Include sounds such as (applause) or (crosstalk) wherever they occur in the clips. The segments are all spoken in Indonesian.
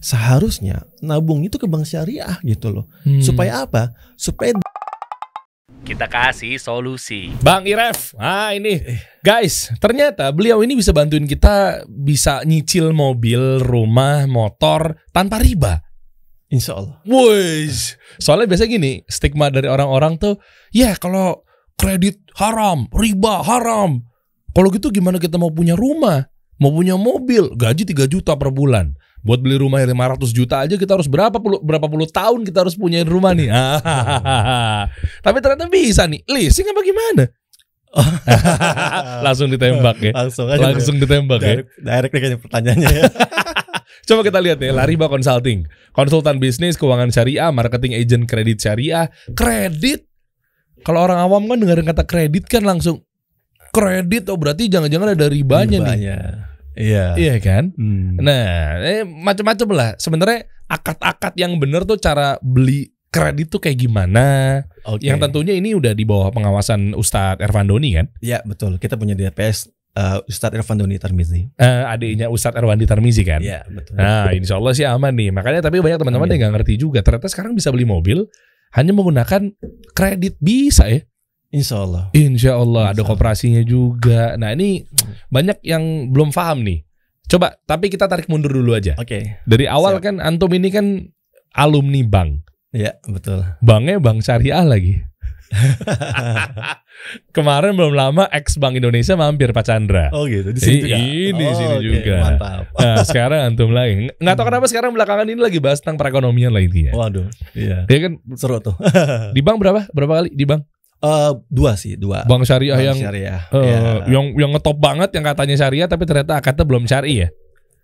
seharusnya nabung itu ke bank syariah gitu loh. Hmm. Supaya apa? Supaya Kita kasih solusi. Bang Iref, ah ini guys, ternyata beliau ini bisa bantuin kita bisa nyicil mobil, rumah, motor tanpa riba. insya Allah. Woi, soalnya biasa gini, stigma dari orang-orang tuh, ya kalau kredit haram, riba haram. Kalau gitu gimana kita mau punya rumah, mau punya mobil, gaji 3 juta per bulan. Buat beli rumah yang 500 juta aja kita harus berapa puluh berapa puluh tahun kita harus punya rumah nih. (laughs) Tapi ternyata bisa nih. Leasing apa gimana? (laughs) Langsung ditembak ya. Langsung aja. Langsung ditembak ya. direct, nih kayaknya pertanyaannya ya. (laughs) Coba kita lihat ya, Lariba Consulting, konsultan bisnis, keuangan syariah, marketing agent kredit syariah, kredit. Kalau orang awam kan dengerin kata kredit kan langsung kredit, oh berarti jangan-jangan ada ribanya, nih. Iya. Iya kan? Hmm. Nah, eh, macam-macam lah. Sebenarnya akad-akad yang bener tuh cara beli kredit tuh kayak gimana? Oke. Yang tentunya ini udah di bawah pengawasan Ustadz Ervandoni kan? Ya betul. Kita punya DPS uh, Ustadz Irfan Doni Tarmizi. Eh, adiknya Ustadz Erwandi Tarmizi kan? Iya betul. Nah, insya Allah sih aman nih. Makanya tapi banyak teman-teman yang nggak ngerti juga. Ternyata sekarang bisa beli mobil hanya menggunakan kredit bisa ya. Insya Allah. Insya Allah ada Insya kooperasinya juga. Nah ini banyak yang belum paham nih. Coba, tapi kita tarik mundur dulu aja. Oke. Dari awal Siap. kan antum ini kan alumni bank. Iya betul. Banknya bank syariah lagi. (laughs) Kemarin belum lama ex Bank Indonesia mampir Pak Chandra. Oh gitu. Di sini juga? Ini di sini oke, juga. Mantap. Nah sekarang antum lagi. Nggak tahu kenapa sekarang belakangan ini lagi bahas tentang perekonomian lah intinya. Waduh. Iya. Ya kan Seru tuh. di bank berapa? Berapa kali di bank? Eh, dua sih dua. Bank syariah Bank yang syariah. eh, Iya. yang yang ngetop banget yang katanya syariah tapi ternyata akadnya belum syari ya.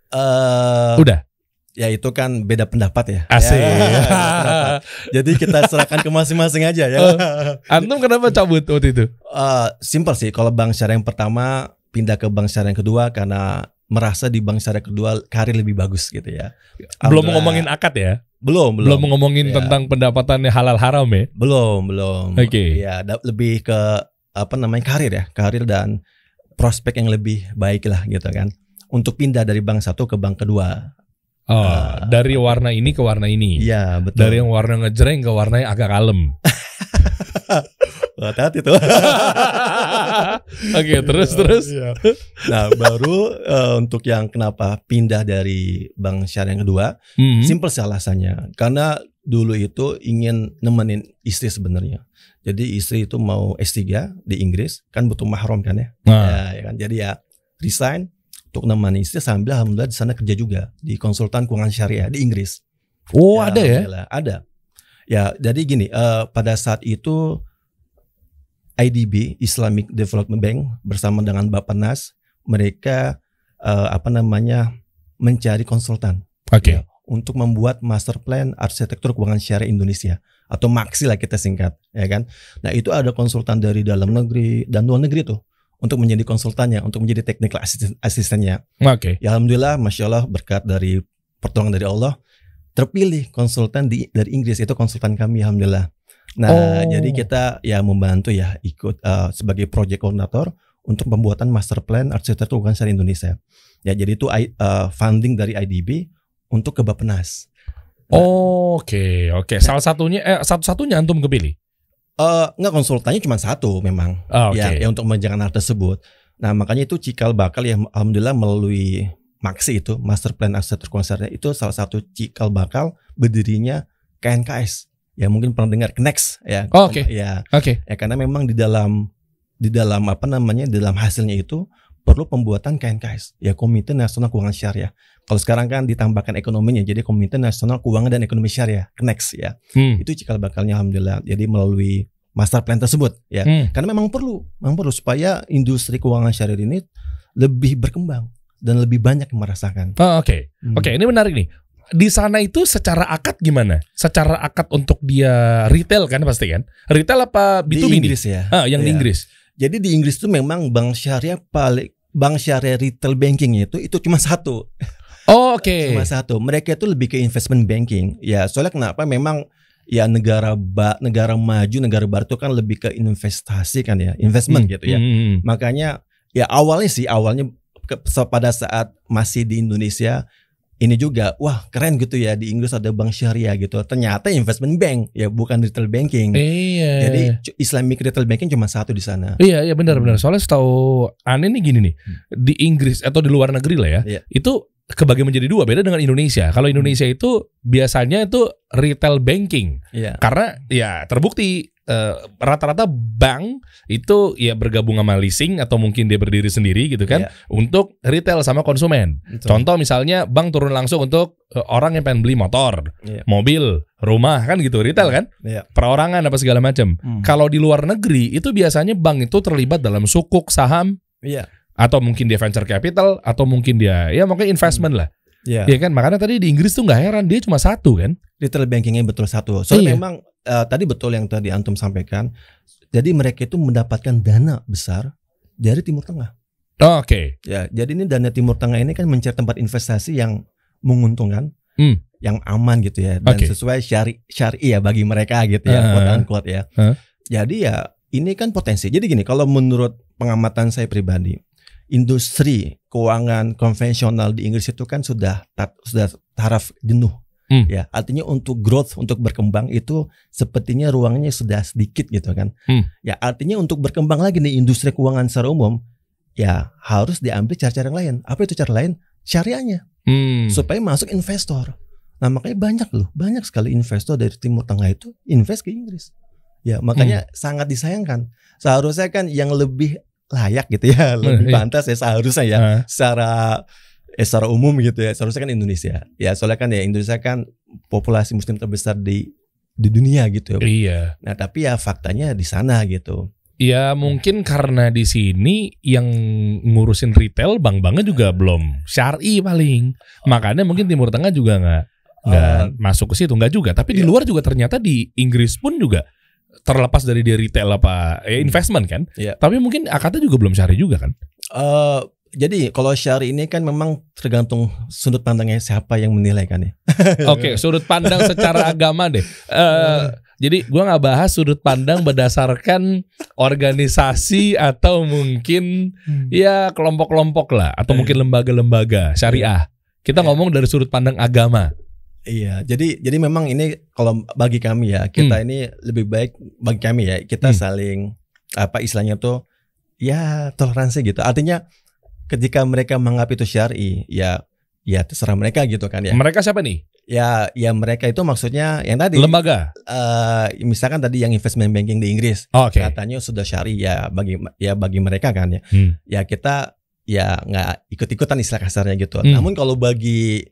Eh, Udah. ya itu kan beda pendapat ya. Asik. Ya, beda pendapat. (laughs) Jadi kita serahkan ke masing-masing aja ya. Antum kenapa cabut waktu itu? Eh, simple sih. Kalau bank syariah yang pertama pindah ke bank syariah yang kedua karena merasa di bank syariah kedua karir lebih bagus gitu ya. Belum ngomongin akad ya? belum Belum, belum ngomongin Ya. tentang pendapatannya halal haram ya? belum belum. Oke. Ya da- lebih ke apa namanya karir ya karir dan prospek yang lebih baik lah gitu kan. Untuk pindah dari bank satu ke bank kedua. Oh, Ah. dari warna ini ke warna ini. Iya betul. Dari yang warna ngejreng ke warna yang agak kalem. (laughs) hati-hati tuh. (laughs) Oke, terus terus. Iya. Nah baru eh, untuk yang kenapa pindah dari bank syariah yang kedua, Hmm. simple sih alasannya. Karena dulu itu ingin nemenin istri sebenarnya. Jadi istri itu mau S3 di Inggris, kan butuh mahram kan ya. Nah, Ya, ya kan. Jadi ya resign untuk nemenin istri sambil alhamdulillah di sana kerja juga di konsultan keuangan syariah di Inggris. oh ada ya? Ada. Ya, jadi gini, eh, pada saat itu IDB Islamic Development Bank bersama dengan Bappenas mereka eh, apa namanya mencari konsultan Oke. ya, untuk membuat master plan arsitektur keuangan syariah Indonesia atau maksi lah kita singkat ya kan. Nah, itu ada konsultan dari dalam negeri dan luar negeri tuh untuk menjadi konsultannya, untuk menjadi technical assistant asistennya. Oke. Ya alhamdulillah, masya Allah berkat dari pertolongan dari Allah terpilih konsultan di dari Inggris itu konsultan kami alhamdulillah. Nah Oh. jadi kita ya membantu ya ikut eh, sebagai project coordinator untuk pembuatan master plan arsitektur keuangan syariah Indonesia. Ya jadi itu eh, funding dari IDB untuk ke Bappenas. Oke, oke. Salah satunya eh satu-satunya antum kepilih. Eh enggak konsultannya cuma satu memang. Oh, Oke. ya, ya untuk menjalankan hal tersebut. Nah makanya itu cikal bakal ya alhamdulillah melalui Maksi itu Master Plan Arsitektur Syariah itu salah satu cikal bakal berdirinya KNKS. Ya mungkin pernah dengar Knex ya. Oh, oke. Ya, Oke. ya karena memang di dalam di dalam apa namanya di dalam hasilnya itu perlu pembuatan KNKS ya Komite Nasional Keuangan Syariah. Kalau sekarang kan ditambahkan ekonominya jadi Komite Nasional Keuangan dan Ekonomi Syariah Knex ya. Hmm. Itu cikal bakalnya alhamdulillah. Jadi melalui master plan tersebut ya. Hmm. Karena memang perlu, memang perlu supaya industri keuangan syariah ini lebih berkembang dan lebih banyak merasakan. Oh, oke. Hmm. Oke, ini menarik nih. Di sana itu secara akad gimana? Secara akad untuk dia retail kan pasti kan? Retail apa Di B2B nih? Inggris ya. Ah, yang di Iya. Inggris. Jadi di Inggris itu memang bank syariah paling bank syariah retail banking itu itu cuma satu, Oh, oke. (laughs) cuma satu. Mereka itu lebih ke investment banking. Ya, soalnya kenapa? Memang ya negara ba, negara maju, negara baru itu kan lebih ke investasi kan ya, investment Hmm, gitu ya. hmm, hmm. Makanya ya awalnya sih awalnya ke, pada saat masih di Indonesia ini juga wah keren gitu ya di Inggris ada bank syariah gitu. Ternyata investment bank ya bukan retail banking. Iya. Jadi Islamic retail banking cuma satu di sana. Iya iya benar benar. Hmm. Soalnya setahu aneh nih gini nih di Inggris atau di luar negeri lah ya, Iya. itu kebagi menjadi dua beda dengan Indonesia. Kalau Indonesia itu biasanya itu retail banking Iya. karena ya terbukti eh, rata-rata bank itu ya bergabung sama leasing atau mungkin dia berdiri sendiri gitu kan Iya, untuk retail sama konsumen. betul. Contoh misalnya bank turun langsung untuk eh, orang yang pengen beli motor, Iya. mobil, rumah kan gitu retail kan, Iya. perorangan apa segala macam. Hmm. Kalau di luar negeri itu biasanya bank itu terlibat dalam sukuk saham Iya. Atau mungkin dia venture capital atau mungkin dia ya mungkin investment lah. Iya. Ya kan makanya tadi di Inggris tuh nggak heran dia cuma satu kan. Retail bankingnya betul satu. Soalnya Iya. memang eh, tadi betul yang tadi antum sampaikan. Jadi mereka itu mendapatkan dana besar dari Timur Tengah. Oke. Ya, jadi ini dana Timur Tengah ini kan mencari tempat investasi yang menguntungkan, Hmm. yang aman gitu ya, dan Oke. sesuai syari syari ya bagi mereka gitu ya, Uh-huh. quote unquote ya. Huh? Jadi ya ini kan potensi. Jadi gini, kalau menurut pengamatan saya pribadi, industri keuangan konvensional di Inggris itu kan sudah sudah taraf jenuh. Hmm. Ya, artinya untuk growth, untuk berkembang itu sepertinya ruangnya sudah sedikit gitu kan. Hmm. Ya, artinya untuk berkembang lagi nih industri keuangan secara umum, ya harus diambil cara-cara yang lain. Apa itu cara lain? Syariahnya Hmm. supaya masuk investor. Nah makanya banyak loh, banyak sekali investor dari Timur Tengah itu invest ke Inggris. Ya makanya sangat disayangkan. Seharusnya kan yang lebih layak gitu ya, (laughs) lebih iya. pantas ya seharusnya ya Ah. secara eh, secara umum gitu ya. Seharusnya kan Indonesia. Ya soalnya kan ya Indonesia kan populasi Muslim terbesar di di dunia gitu. ya. Iya. Nah tapi ya faktanya di sana gitu. Ya mungkin karena di sini yang ngurusin retail bank-banknya juga belum syari paling. Makanya mungkin Timur Tengah juga nggak nggak Eh, masuk ke situ nggak juga. Tapi di iya. luar juga ternyata di Inggris pun juga terlepas dari dia retail apa ya investment kan. Iya. Tapi mungkin akadnya juga belum syari juga kan. eh, jadi kalau syari ini kan memang tergantung sudut pandangnya siapa yang menilai kan ya. (laughs) Oke, sudut pandang secara (laughs) agama deh. Eh, jadi gua nggak bahas sudut pandang berdasarkan organisasi atau mungkin ya kelompok-kelompok lah atau Eh. mungkin lembaga-lembaga syariah. Kita Iya. ngomong dari sudut pandang agama. Iya, jadi jadi memang ini kalau bagi kami ya kita ini lebih baik bagi kami ya kita Hmm. saling apa istilahnya tuh ya toleransi gitu. Artinya ketika mereka menganggap itu syar'i ya ya terserah mereka gitu kan ya. Mereka siapa nih? Ya ya mereka itu maksudnya yang tadi Lembaga. eh, misalkan tadi yang investment banking di Inggris Oh, Oke. katanya sudah syar'i ya bagi ya bagi mereka kan ya. Hmm. Ya kita ya nggak ikut-ikutan istilah kasarnya gitu. Hmm. Namun kalau bagi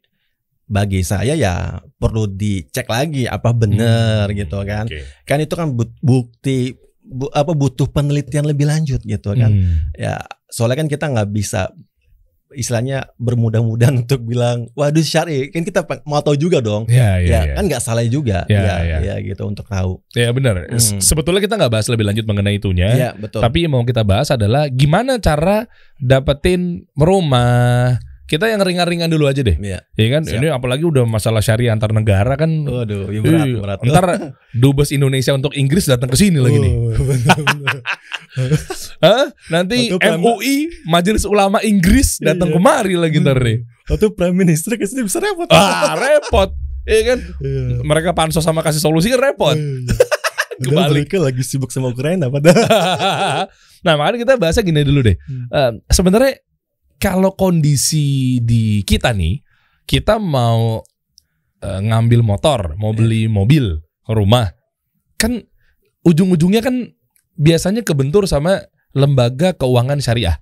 bagi saya ya perlu dicek lagi apa benar Hmm. gitu kan. Oke. Kan itu kan bukti bu- apa butuh penelitian lebih lanjut gitu kan. Hmm. Ya soalnya kan kita nggak bisa istilahnya bermudah-mudahan (laughs) untuk bilang waduh syari kan kita mau tahu juga dong. Ya, ya, Ya, ya. kan nggak salah juga Ya, ya, ya. ya gitu untuk tahu. Ya benar. Hmm. Se- Sebetulnya kita nggak bahas lebih lanjut mengenai itunya. Iya betul. Tapi yang mau kita bahas adalah gimana cara dapetin rumah. Kita yang ringan-ringan dulu aja deh. Iya. Ya kan? Siap. Ini apalagi udah masalah syariah antar negara kan. Waduh, ya berat, Ih, berat. Ntar dubes Indonesia untuk Inggris datang ke sini lagi nih. Oh, bener-bener. Hah? Nanti Atau Prime- MUI Majelis Ulama Inggris datang Iya. kemari lagi ntar nih. Atau prime minister ke sini bisa repot. Ah, repot. Iya kan? Iya. Mereka pansos sama kasih solusi kan repot. (laughs) Kebalik. Kebalik. mereka lagi sibuk sama Ukraina padahal. (laughs) nah, makanya kita bahasnya gini dulu deh. Hmm. Eh, sebenarnya kalau kondisi di kita nih, kita mau eh, ngambil motor, mau Iya. beli mobil, rumah, kan ujung-ujungnya kan biasanya kebentur sama lembaga keuangan syariah.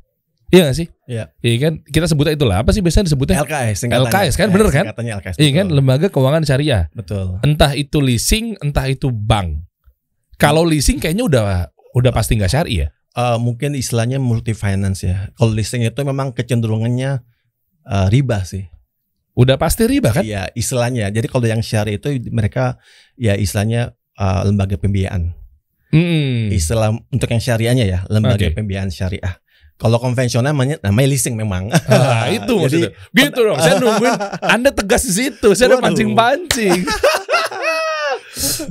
Iya gak sih? Iya. Iya kan? Kita sebutnya itulah. Apa sih biasanya disebutnya? LKS. LKS kan, bener kan? LKS. Iya kan? Lembaga keuangan syariah. Betul. Entah itu leasing, entah itu bank. Kalau leasing kayaknya udah udah pasti nggak syari ya. Eh, mungkin istilahnya multi finance ya. Kalau leasing itu memang kecenderungannya eh, riba sih. Udah pasti riba kan? Iya, istilahnya. Jadi kalau yang syari itu mereka ya istilahnya eh, lembaga pembiayaan. Hmm. Istilah untuk yang syariahnya ya, lembaga Oke. pembiayaan syariah. Kalau konvensional namanya namanya leasing memang. Ah, itu (laughs) Jadi, maksudnya. Gitu dong. Saya nungguin Anda tegas di situ. Saya udah pancing-pancing. (laughs)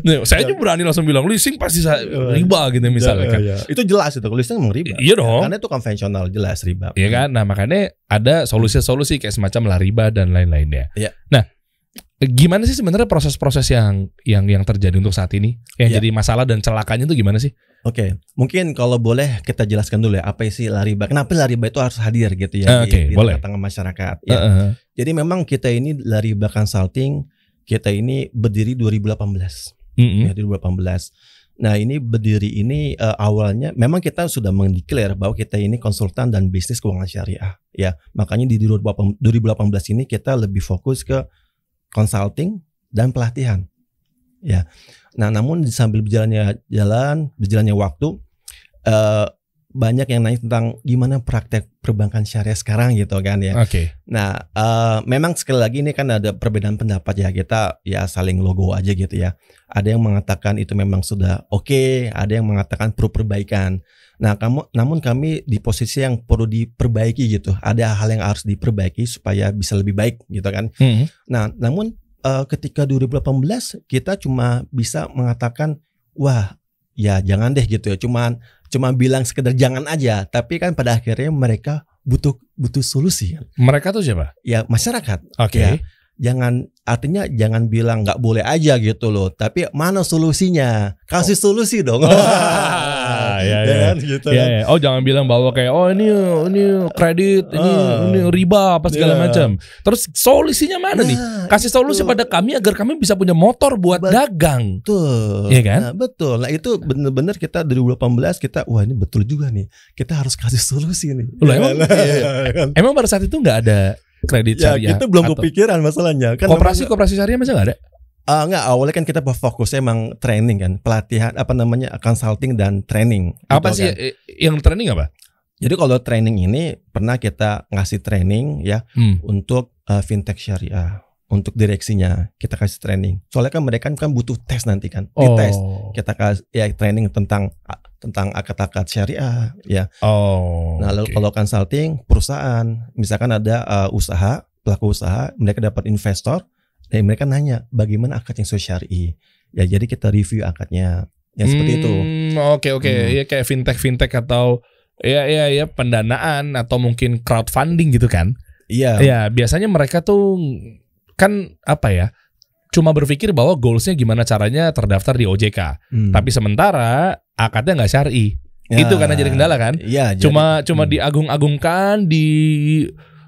Nih, saya aja berani langsung bilang leasing pasti sa- riba gitu misalnya kan. Iya, Itu jelas itu tulisnya emang riba. Iya dong. Karena itu konvensional jelas riba. Iya kan? Nah makanya ada solusi-solusi kayak semacam lariba dan lain-lainnya. Iya. Nah, gimana sih sebenarnya proses-proses yang yang yang terjadi untuk saat ini? Yang Iya. jadi masalah dan celakanya itu gimana sih? Oke, mungkin kalau boleh kita jelaskan dulu ya apa sih lariba. Kenapa lariba itu harus hadir gitu Eh, ya oke, di, di boleh. tengah-tengah masyarakat. Ya. Heeh. Jadi memang kita ini lariba consulting kita ini berdiri 2018. Mm-mm. ya 2018. Nah ini berdiri ini eh, awalnya memang kita sudah mendeklar bahwa kita ini konsultan dan bisnis keuangan syariah ya makanya di 2018 2018 ini kita lebih fokus ke consulting dan pelatihan ya. Nah namun sambil berjalannya jalan berjalannya waktu eh, banyak yang nanya tentang gimana praktek perbankan syariah sekarang gitu kan ya. Oke. Nah, eh, memang sekali lagi ini kan ada perbedaan pendapat ya kita ya saling logo aja gitu ya. Ada yang mengatakan itu memang sudah oke, ada yang mengatakan perlu perbaikan. Nah, kamu namun kami di posisi yang perlu diperbaiki gitu. Ada hal yang harus diperbaiki supaya bisa lebih baik gitu kan. Mm-mm. Nah, namun eh, ketika 2018 kita cuma bisa mengatakan wah ya jangan deh gitu ya. Cuman cuma bilang sekedar jangan aja, tapi kan pada akhirnya mereka butuh butuh solusi kan. Mereka tuh siapa? Ya masyarakat Oke. Ya. jangan artinya jangan bilang nggak boleh aja gitu loh, tapi mana solusinya? Kasih solusi dong. (laughs) Ah, ya, ya. kan gitu Iya, kan. iya. Oh jangan bilang bahwa kayak oh ini ini kredit, ini Ah. ini riba apa segala Iya. macam. Terus solusinya mana nih? Kasih solusi pada kami agar kami bisa punya motor buat Bet- dagang. Betul. Iya kan? Nah, betul. Nah, itu bener-bener kita dari 2018 kita wah ini betul juga nih. Kita harus kasih solusi nih. Loh, emang- Iya, iya, kan? Emang pada saat itu nggak ada kredit Ya, syariah? kita belum atau- kepikiran masalahnya. Kan Koperasi koperasi syariah masa nggak ada? Ah, enggak, awalnya kan kita fokusnya emang training kan, pelatihan apa namanya consulting dan training. Apa gitu sih kan. eh, yang training apa? Jadi kalau training ini pernah kita ngasih training ya Hmm. untuk eh, fintech syariah, untuk direksinya kita kasih training. Soalnya kan mereka kan butuh tes nanti kan, dites. Oh. Kita kasih ya training tentang tentang akad-akad syariah ya. Oh. Nah, lalu oke. kalau consulting perusahaan, misalkan ada eh, usaha, pelaku usaha, mereka dapat investor, dan mereka nanya bagaimana akad yang sesuai syari. Ya, jadi kita review akadnya. Ya seperti itu. Hmm, Oke oke, Hmm. ya kayak fintech fintech atau ya ya ya pendanaan atau mungkin crowdfunding gitu kan? Iya. Ya biasanya mereka tuh kan apa ya? Cuma berpikir bahwa goalsnya gimana caranya terdaftar di OJK. Hmm. Tapi sementara akadnya nggak syari. Ya, itu karena jadi kendala kan? Iya. jadi- Cuma cuma Hmm. diagung-agungkan di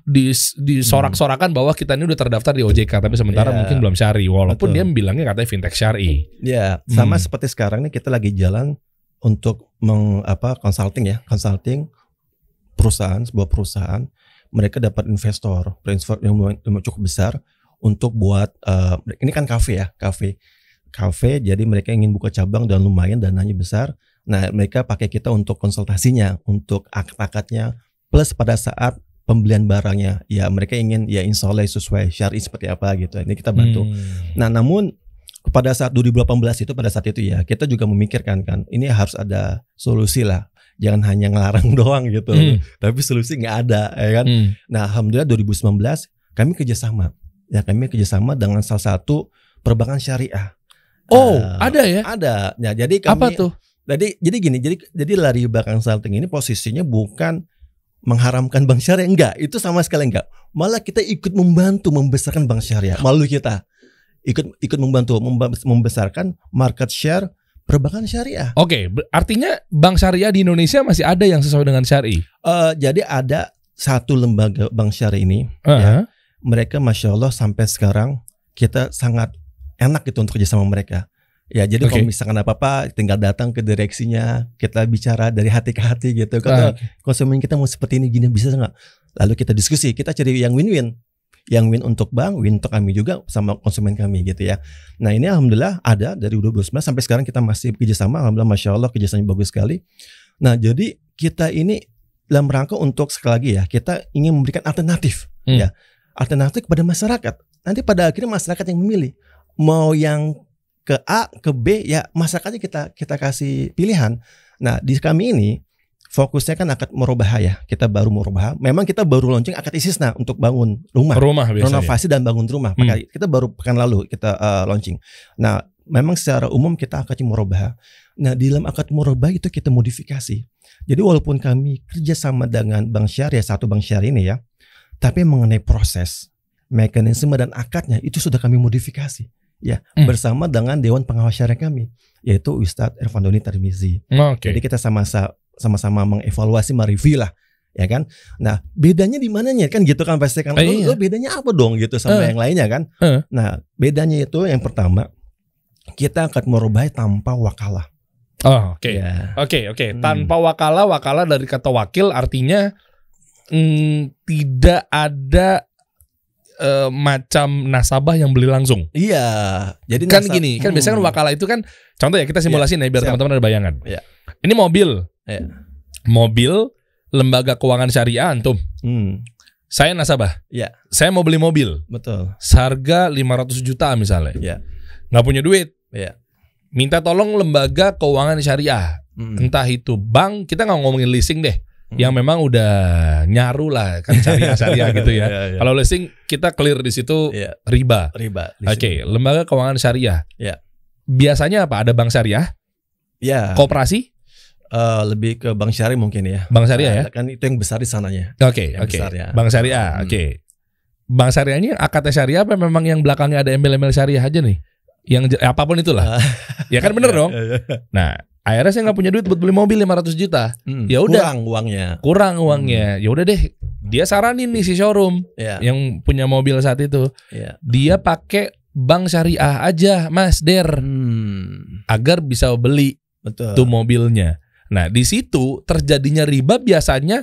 di disorak-sorakan bahwa kita ini udah terdaftar di OJK tapi sementara Iya. mungkin belum syari walaupun Betul. dia bilangnya katanya fintech syari. Ya, sama Hmm. seperti sekarang nih kita lagi jalan untuk meng apa consulting ya, consulting perusahaan sebuah perusahaan mereka dapat investor, investor yang cukup besar untuk buat eh, ini kan kafe ya, kafe. Kafe jadi mereka ingin buka cabang dan lumayan dananya besar. Nah, mereka pakai kita untuk konsultasinya, untuk akad-akadnya plus pada saat pembelian barangnya. Ya, mereka ingin ya insya Allah sesuai syari seperti apa gitu. Ini kita bantu. Hmm. Nah, namun pada saat 2018 itu pada saat itu ya kita juga memikirkan kan ini harus ada solusi lah. Jangan hanya ngelarang (laughs) doang gitu. Hmm. Tapi solusi nggak ada ya kan. Hmm. Nah, alhamdulillah 2019 kami kerjasama. Ya kami kerjasama dengan salah satu perbankan syariah. Oh, Ah, ada ya? Ada. Ya, jadi kami Apa tuh? jadi jadi gini, jadi jadi lari belakang consulting ini posisinya bukan mengharamkan bank syariah enggak, itu sama sekali enggak. Malah kita ikut membantu membesarkan bank syariah. Malu kita. Ikut ikut membantu memba- membesarkan market share perbankan syariah. Oke, ber- artinya bank syariah di Indonesia masih ada yang sesuai dengan syari. Eh, jadi ada satu lembaga bank syariah ini, Heeh. Mereka masya Allah sampai sekarang kita sangat enak gitu untuk kerja sama mereka. Ya jadi Oke. kalau misalkan apa apa tinggal datang ke direksinya kita bicara dari hati ke hati gitu. Ah, Kalau konsumen kita mau seperti ini gini bisa nggak? Lalu kita diskusi, kita cari yang win-win. Yang win untuk bank, win untuk kami juga sama konsumen kami gitu ya. Nah ini alhamdulillah ada dari 2019 sampai sekarang kita masih kerjasama. Alhamdulillah masya Allah kerjasamanya bagus sekali. Nah jadi kita ini dalam rangka untuk sekali lagi ya kita ingin memberikan alternatif Hmm. ya alternatif kepada masyarakat. Nanti pada akhirnya masyarakat yang memilih mau yang ke A ke B ya masyarakatnya kita kita kasih pilihan. Nah di kami ini fokusnya kan akad merubah ya kita baru merubah. Memang kita baru launching akad istisna untuk bangun rumah rumah biasanya. renovasi dan bangun rumah. Hmm. Maka kita baru pekan lalu kita uh, launching. Nah, memang secara umum kita akad murabah. Nah, di dalam akad murabah itu kita modifikasi. Jadi walaupun kami kerjasama dengan bank syariah satu bank syariah ini ya, tapi mengenai proses, mekanisme dan akadnya itu sudah kami modifikasi ya Hmm. bersama dengan dewan pengawas syariah kami yaitu Ustadz Irfandoni Tarmizi. Oke. Jadi kita sama-sama sama-sama mengevaluasi, mereview lah, ya kan. Nah, bedanya di mananya kan gitu kan pasti kan. Eh, Lo, iya. lo bedanya apa dong gitu sama Eh. yang lainnya kan? Eh. Nah, bedanya itu yang pertama kita akan merubah tanpa wakalah. Oh, oke. Ya. Oke, oke. Hmm. Tanpa wakala, wakala dari kata wakil artinya mm, tidak ada eh, macam nasabah yang beli langsung. Iya. Jadi Kan gini, kan Hmm. biasanya kan wakala itu kan contoh ya kita simulasiin ya biar siap. teman-teman ada bayangan. Iya. Ini mobil. Iya. Mobil lembaga keuangan syariah antum. Hmm, Saya nasabah. Iya. Saya mau beli mobil. betul. Seharga 500 juta misalnya. Iya. Nggak punya duit. Iya. Minta tolong lembaga keuangan syariah. Hmm. Entah itu bank, kita nggak ngomongin leasing deh. Hmm. Yang memang udah nyaru lah kan syariah-syariah (laughs) gitu ya. Iya, iya. Kalau leasing kita clear di situ Iya, riba. riba. Oke, sini. lembaga keuangan syariah. Iya. Biasanya apa? Ada bank syariah, Iya. kooperasi, Eh, lebih ke bank syariah mungkin ya. bank syariah ya. Nah, Kan itu yang besar di sananya. Oke, Yang oke. besar ya. Bank syariah, Hmm. oke. Bank syariah ini akadnya syariah apa memang yang belakangnya ada embel-embel syariah aja nih? Yang apa pun itulah. (laughs) ya kan bener dong. Iya, iya. Nah, akhirnya saya nggak punya duit buat beli mobil 500 juta. Hmm, Ya udah. Kurang uangnya. Kurang uangnya. Ya udah deh. Dia saranin nih si showroom Ya. yang punya mobil saat itu. ya. Dia pakai bank syariah aja, Mas Der, Hmm, agar bisa beli betul. tuh mobilnya. Nah, di situ terjadinya riba biasanya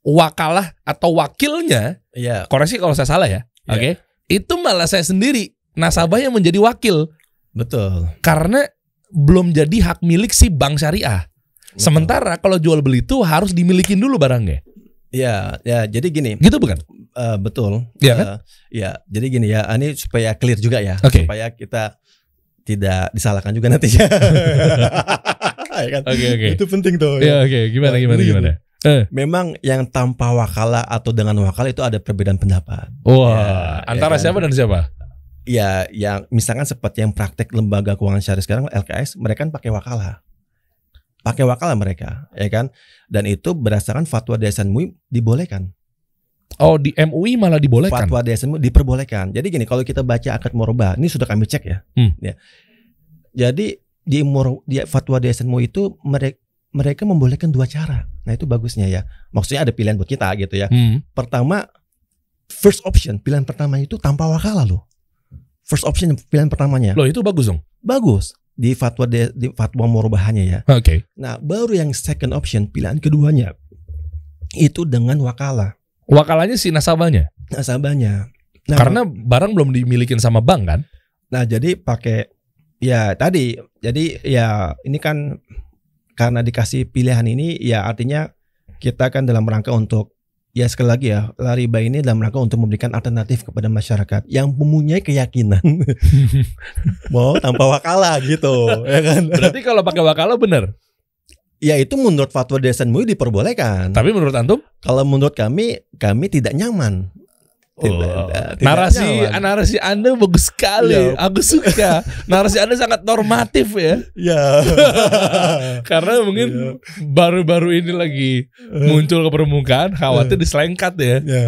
wakalah atau wakilnya, Iya. koreksi kalau saya salah ya. Iya. Oke. Itu malah saya sendiri nasabah yang menjadi wakil Betul. karena belum jadi hak milik si bank syariah. Betul. Sementara kalau jual beli itu harus dimilikin dulu barangnya. Ya, ya. Jadi gini, Gitu bukan? eh, betul. Iya kan? Eh, ya. Jadi gini ya. Ini supaya clear juga ya. Oke. Supaya kita tidak disalahkan juga nantinya. (laughs) Ya kan? Oke, oke. Itu penting tuh. Ya, oke. Gimana Nah, gimana gimana? Memang yang tanpa wakalah atau dengan wakalah itu ada perbedaan pendapat. Wah, Ya, antara ya kan? siapa dan siapa? Ya, yang misalkan seperti yang praktek lembaga keuangan syariah sekarang LKS, mereka kan pakai wakalah. Pakai wakalah mereka, ya kan? Dan itu berdasarkan fatwa DSN MUI dibolehkan. Oh, di MUI malah dibolehkan. Fatwa DSN MUI diperbolehkan. Jadi gini, kalau kita baca akad murabah, ini sudah kami cek ya. Hmm. ya. Jadi di mur, di fatwa DSN MUI itu mereka mereka membolehkan dua cara. Nah, itu bagusnya ya. Maksudnya ada pilihan buat kita gitu ya. Hmm. Pertama, first option, pilihan pertama itu tanpa wakalah loh. First option pilihan pertamanya. Loh, itu bagus dong. bagus di fatwa de, di fatwa murobahannya ya. Oke. Nah, baru yang second option pilihan keduanya itu dengan wakalah Wakalanya si nasabahnya. nasabahnya. Nah, Karena barang belum dimilikin sama bank kan? nah jadi pakai ya tadi jadi ya ini kan karena dikasih pilihan ini ya artinya kita kan dalam rangka untuk ya sekali lagi ya riba ini dalam rangka untuk memberikan alternatif kepada masyarakat yang mempunyai keyakinan (laughs) mau tanpa wakalah gitu ya kan Berarti kalau pakai wakala bener. ya itu menurut fatwa Desan MUI diperbolehkan Tapi menurut antum? kalau menurut kami kami tidak nyaman Oh, narasi nyaman. narasi Anda bagus sekali. Iya. Aku suka. narasi Anda sangat normatif ya. ya (laughs) Karena mungkin baru-baru ini lagi muncul ke permukaan, khawatir diselengkat ya. Ya.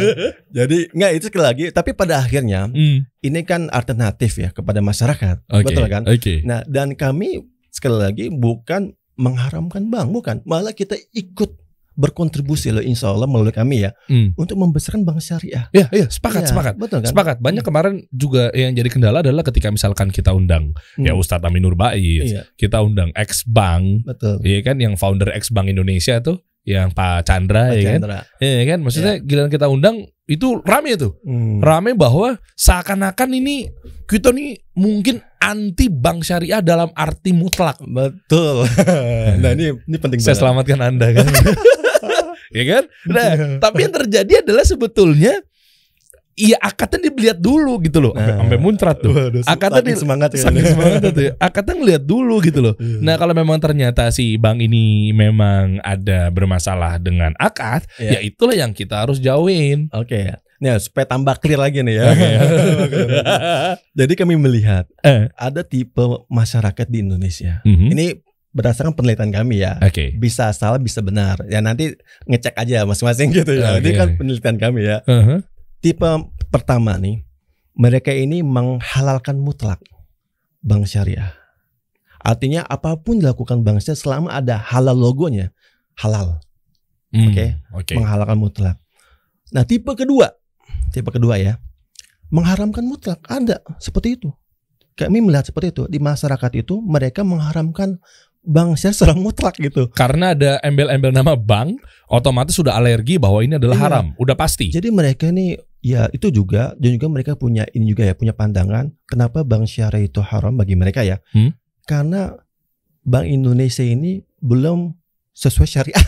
(laughs) Jadi nggak itu sekali lagi, tapi pada akhirnya Hmm. ini kan alternatif ya kepada masyarakat, Oke. betul kan? Oke. Nah dan kami sekali lagi bukan mengharamkan bank, bukan, malah kita ikut berkontribusi loh, insya Allah melalui kami ya, Hmm. untuk membesarkan bank syariah. Ya, iya, sepakat, Ya, sepakat. betul kan? Sepakat. Banyak kemarin juga yang jadi kendala adalah ketika misalkan kita undang ya Hmm. Ustadz Aminur Baiz, Iya, kita undang ex bank, betul. Iya kan yang founder ex Bank Indonesia tuh yang Pak Chandra Pak ya kan. Chandra. Iya kan maksudnya giliran kita undang itu rame tuh. Hmm. Rame bahwa seakan-akan ini kita nih mungkin anti bank syariah dalam arti mutlak. Betul. (laughs) nah ini ini penting Saya banget. selamatkan Anda kan. (laughs) ya kan? Nah, tapi yang terjadi adalah sebetulnya Iya akadnya dilihat dulu gitu loh, Nah. sampai muncrat tuh. Waduh, Akadnya di- semangat ya. Semangat tuh. ya. Akadnya ngeliat dulu gitu loh. Iya. Nah kalau memang ternyata si bank ini memang ada bermasalah dengan akad, Iya. ya itulah yang kita harus jauhin. Oke. Nah, supaya tambah clear lagi nih ya. Oke. (laughs) Jadi kami melihat Eh. ada tipe masyarakat di Indonesia. Mhm. Ini berdasarkan penelitian kami ya. Oke. Bisa salah, bisa benar. Ya nanti ngecek aja masing-masing gitu ya. Oke. Ini kan penelitian kami ya. Uh-huh. Tipe pertama nih, mereka ini menghalalkan mutlak bank syariah. Artinya apa pun dilakukan bank syariah selama ada halal logonya, halal. Hmm, Oke. Oke. menghalalkan mutlak. Nah, tipe kedua, tipe kedua ya, mengharamkan mutlak ada seperti itu. Kami melihat seperti itu di masyarakat itu mereka mengharamkan bank secara mutlak gitu. Karena ada embel-embel nama bank, otomatis sudah alergi bahwa ini adalah Iya. haram. Udah pasti. Jadi mereka ini ya itu juga dan juga mereka punya ini juga ya punya pandangan kenapa bank syariah itu haram bagi mereka ya. Hmm? Karena Bank Indonesia ini belum sesuai syariah.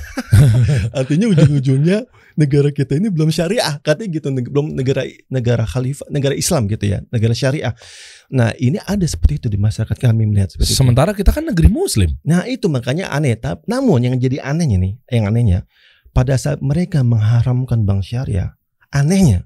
(laughs) Artinya ujung-ujungnya negara kita ini belum syariah, katanya gitu, neg- belum negara negara khalifah, negara Islam gitu ya, negara syariah. Nah ini ada seperti itu di masyarakat kami melihat seperti itu. Sementara kita kan negeri muslim. Nah itu makanya aneh. Tap- Namun yang jadi anehnya nih, yang anehnya pada saat mereka mengharamkan bank syariah, anehnya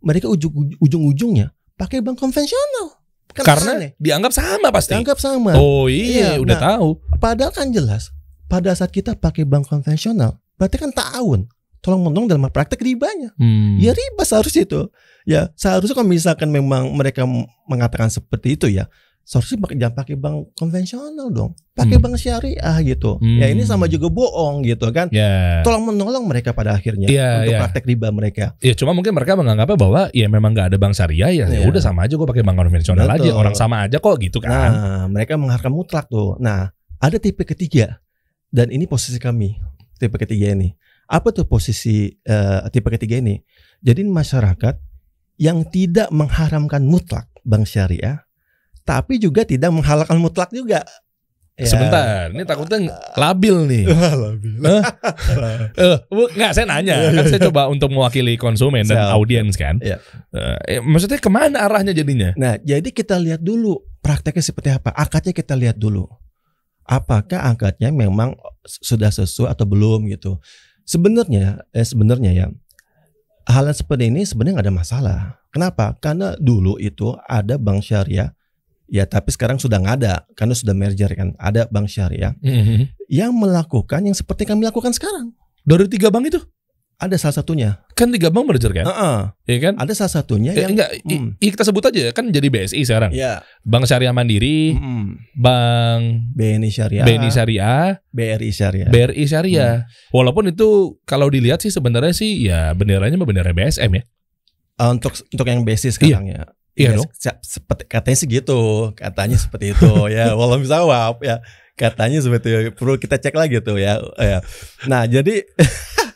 mereka ujung ujung-ujungnya pakai bank konvensional. Kan Karena aneh. dianggap sama pasti. dianggap sama. Oh iya, Iya, udah nah. tahu. Padahal kan jelas pada saat kita pakai bank konvensional, berarti kan tahun. Tolong menolong dalam praktek ribanya. Hmm. Ya riba seharusnya itu. Ya seharusnya kalau misalkan memang mereka mengatakan seperti itu ya, seharusnya pakai jangan pakai bank konvensional dong. Pakai Hmm. bank syariah gitu. Hmm. Ya ini sama juga bohong gitu kan. Ya. Tolong menolong mereka pada akhirnya Iya, untuk iya. praktek riba mereka. Ya cuma mungkin mereka menganggapnya bahwa ya memang nggak ada bank syariah ya. ya Iya. udah sama aja gue pakai bank konvensional aja. Betul. Orang sama aja kok gitu kan. Nah, mereka mengharapkan mutlak tuh. Nah, ada tipe ketiga dan ini posisi kami tipe ketiga ini. Apa tuh posisi eh, tipe ketiga ini? Jadi masyarakat yang tidak mengharamkan mutlak bank syariah, tapi juga tidak menghalalkan mutlak juga. Ya. Sebentar, ini takutnya labil nih. (laughs) Alhamdulillah. (laughs) Eh, bu- nggak saya nanya, kan saya coba untuk mewakili konsumen dan Siap. audiens kan. Iya. Eh, eh, maksudnya ke mana arahnya jadinya? Nah, jadi kita lihat dulu prakteknya seperti apa. Akadnya kita lihat dulu. Apakah akadnya memang sudah sesuai atau belum gitu. Sebenarnya, eh, sebenarnya ya hal yang seperti ini sebenarnya nggak ada masalah. Kenapa? Karena dulu itu ada bank syariah, ya tapi sekarang sudah nggak ada karena sudah merger kan. Ada bank syariah Mhm. yang melakukan yang seperti kami lakukan sekarang. Dari tiga bank itu Ada salah satunya. kan tiga bank merger kan, Heeh. ya kan? Ada salah satunya Eh, yang enggak, i- Hmm. i- kita sebut aja kan jadi BSI sekarang. ya Bank Syariah Mandiri, mm, Bank BNI Syariah, BNI Syariah, BRI Syariah. BRI Syariah. Walaupun itu kalau dilihat sih sebenarnya sih ya benderanya mah bendera BSM ya. Uh, untuk untuk yang basis sekarang ya. Iya Ya, dong. se- seperti katanya sih gitu, katanya seperti itu (laughs) ya. Walau misawab ya. Katanya seperti itu. Perlu kita cek lagi tuh ya. ya. Nah, jadi (laughs)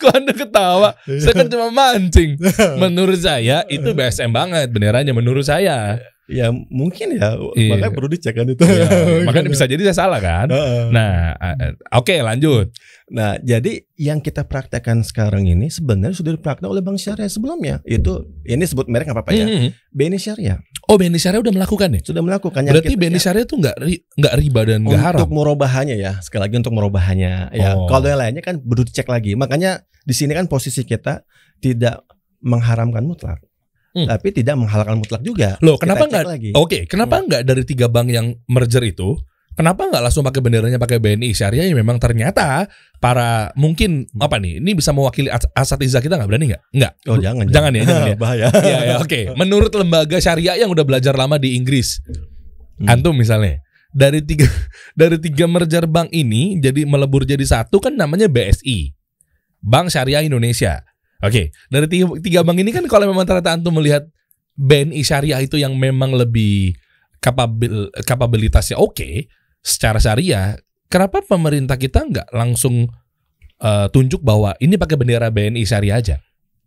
Kok Anda ketawa? Saya kan cuma mancing. Menurut saya itu BSM banget benderanya menurut saya. Ya mungkin ya Iya. makanya perlu dicek kan itu. Ya, (laughs) makanya bisa jadi saya salah kan. Nah, eh, oke lanjut. Nah, jadi yang kita praktekkan sekarang ini sebenarnya sudah dipraktek oleh Bank Syariah sebelumnya. Itu ini sebut merek nggak apa-apa ya. Mhm. BNI Syariah Oh, BNI Syariah udah melakukan ya? sudah melakukan Berarti kita- BNI yang- Syariah tuh nggak ri- nggak riba dan nggak haram. untuk merobahannya ya sekali lagi untuk merobahannya ya Oh. kalau yang lainnya kan perlu dicek lagi makanya di sini kan posisi kita tidak mengharamkan mutlak Hmm. tapi tidak menghalalkan mutlak juga Loh, Kita kenapa cek nggak? lagi Oke, kenapa nggak dari tiga bank yang merger itu? Kenapa nggak langsung pakai benderanya pakai BNI Syariah yang memang ternyata para mungkin apa nih? Ini bisa mewakili as- asatiza kita nggak berani nggak? Nggak. oh jangan Jangan ya, jangan ya. (laughs) bahaya Iya ya, oke. Menurut lembaga syariah yang udah belajar lama di Inggris, Hmm. antum misalnya dari tiga dari tiga merger bank ini jadi melebur jadi satu kan namanya BSI, Bank Syariah Indonesia. Oke, dari tiga, tiga bank ini kan kalau memang ternyata antum melihat BNI Syariah itu yang memang lebih kapabil kapabilitasnya oke secara syariah, kenapa pemerintah kita nggak langsung eh, tunjuk bahwa ini pakai bendera BNI Syariah aja?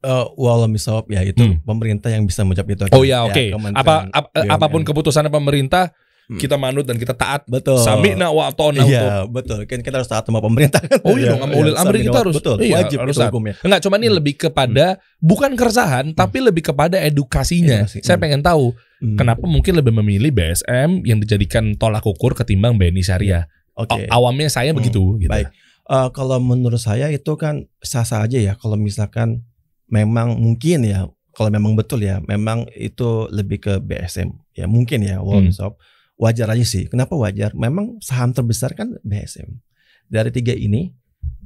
Eh, walau misal ya itu Hmm. pemerintah yang bisa menjawab itu Oh ya, oke. Kementerian Apa ap- BUMN. apa pun keputusan pemerintah Hmm. kita manut dan kita taat. betul Sami'na wa atona Iya betul kan kita harus taat sama pemerintah kan (laughs) Oh iya Ya, dong, sama ulil ya, amri kita harus betul iya, wajib harus hukumnya Enggak, cuma ini Hmm. lebih kepada bukan keresahan tapi lebih kepada edukasinya. Edukasi. Saya Hmm. pengen tahu Hmm. kenapa mungkin lebih memilih BSM yang dijadikan tolak ukur ketimbang BNI Syariah. oke A- Awamnya saya Hmm, begitu gitu. baik. Eh, kalau menurut saya itu kan sah-sah aja ya kalau misalkan memang mungkin ya kalau memang betul ya memang itu lebih ke BSM ya mungkin ya One Hmm. Wajar aja sih kenapa wajar memang saham terbesar kan BSM dari tiga ini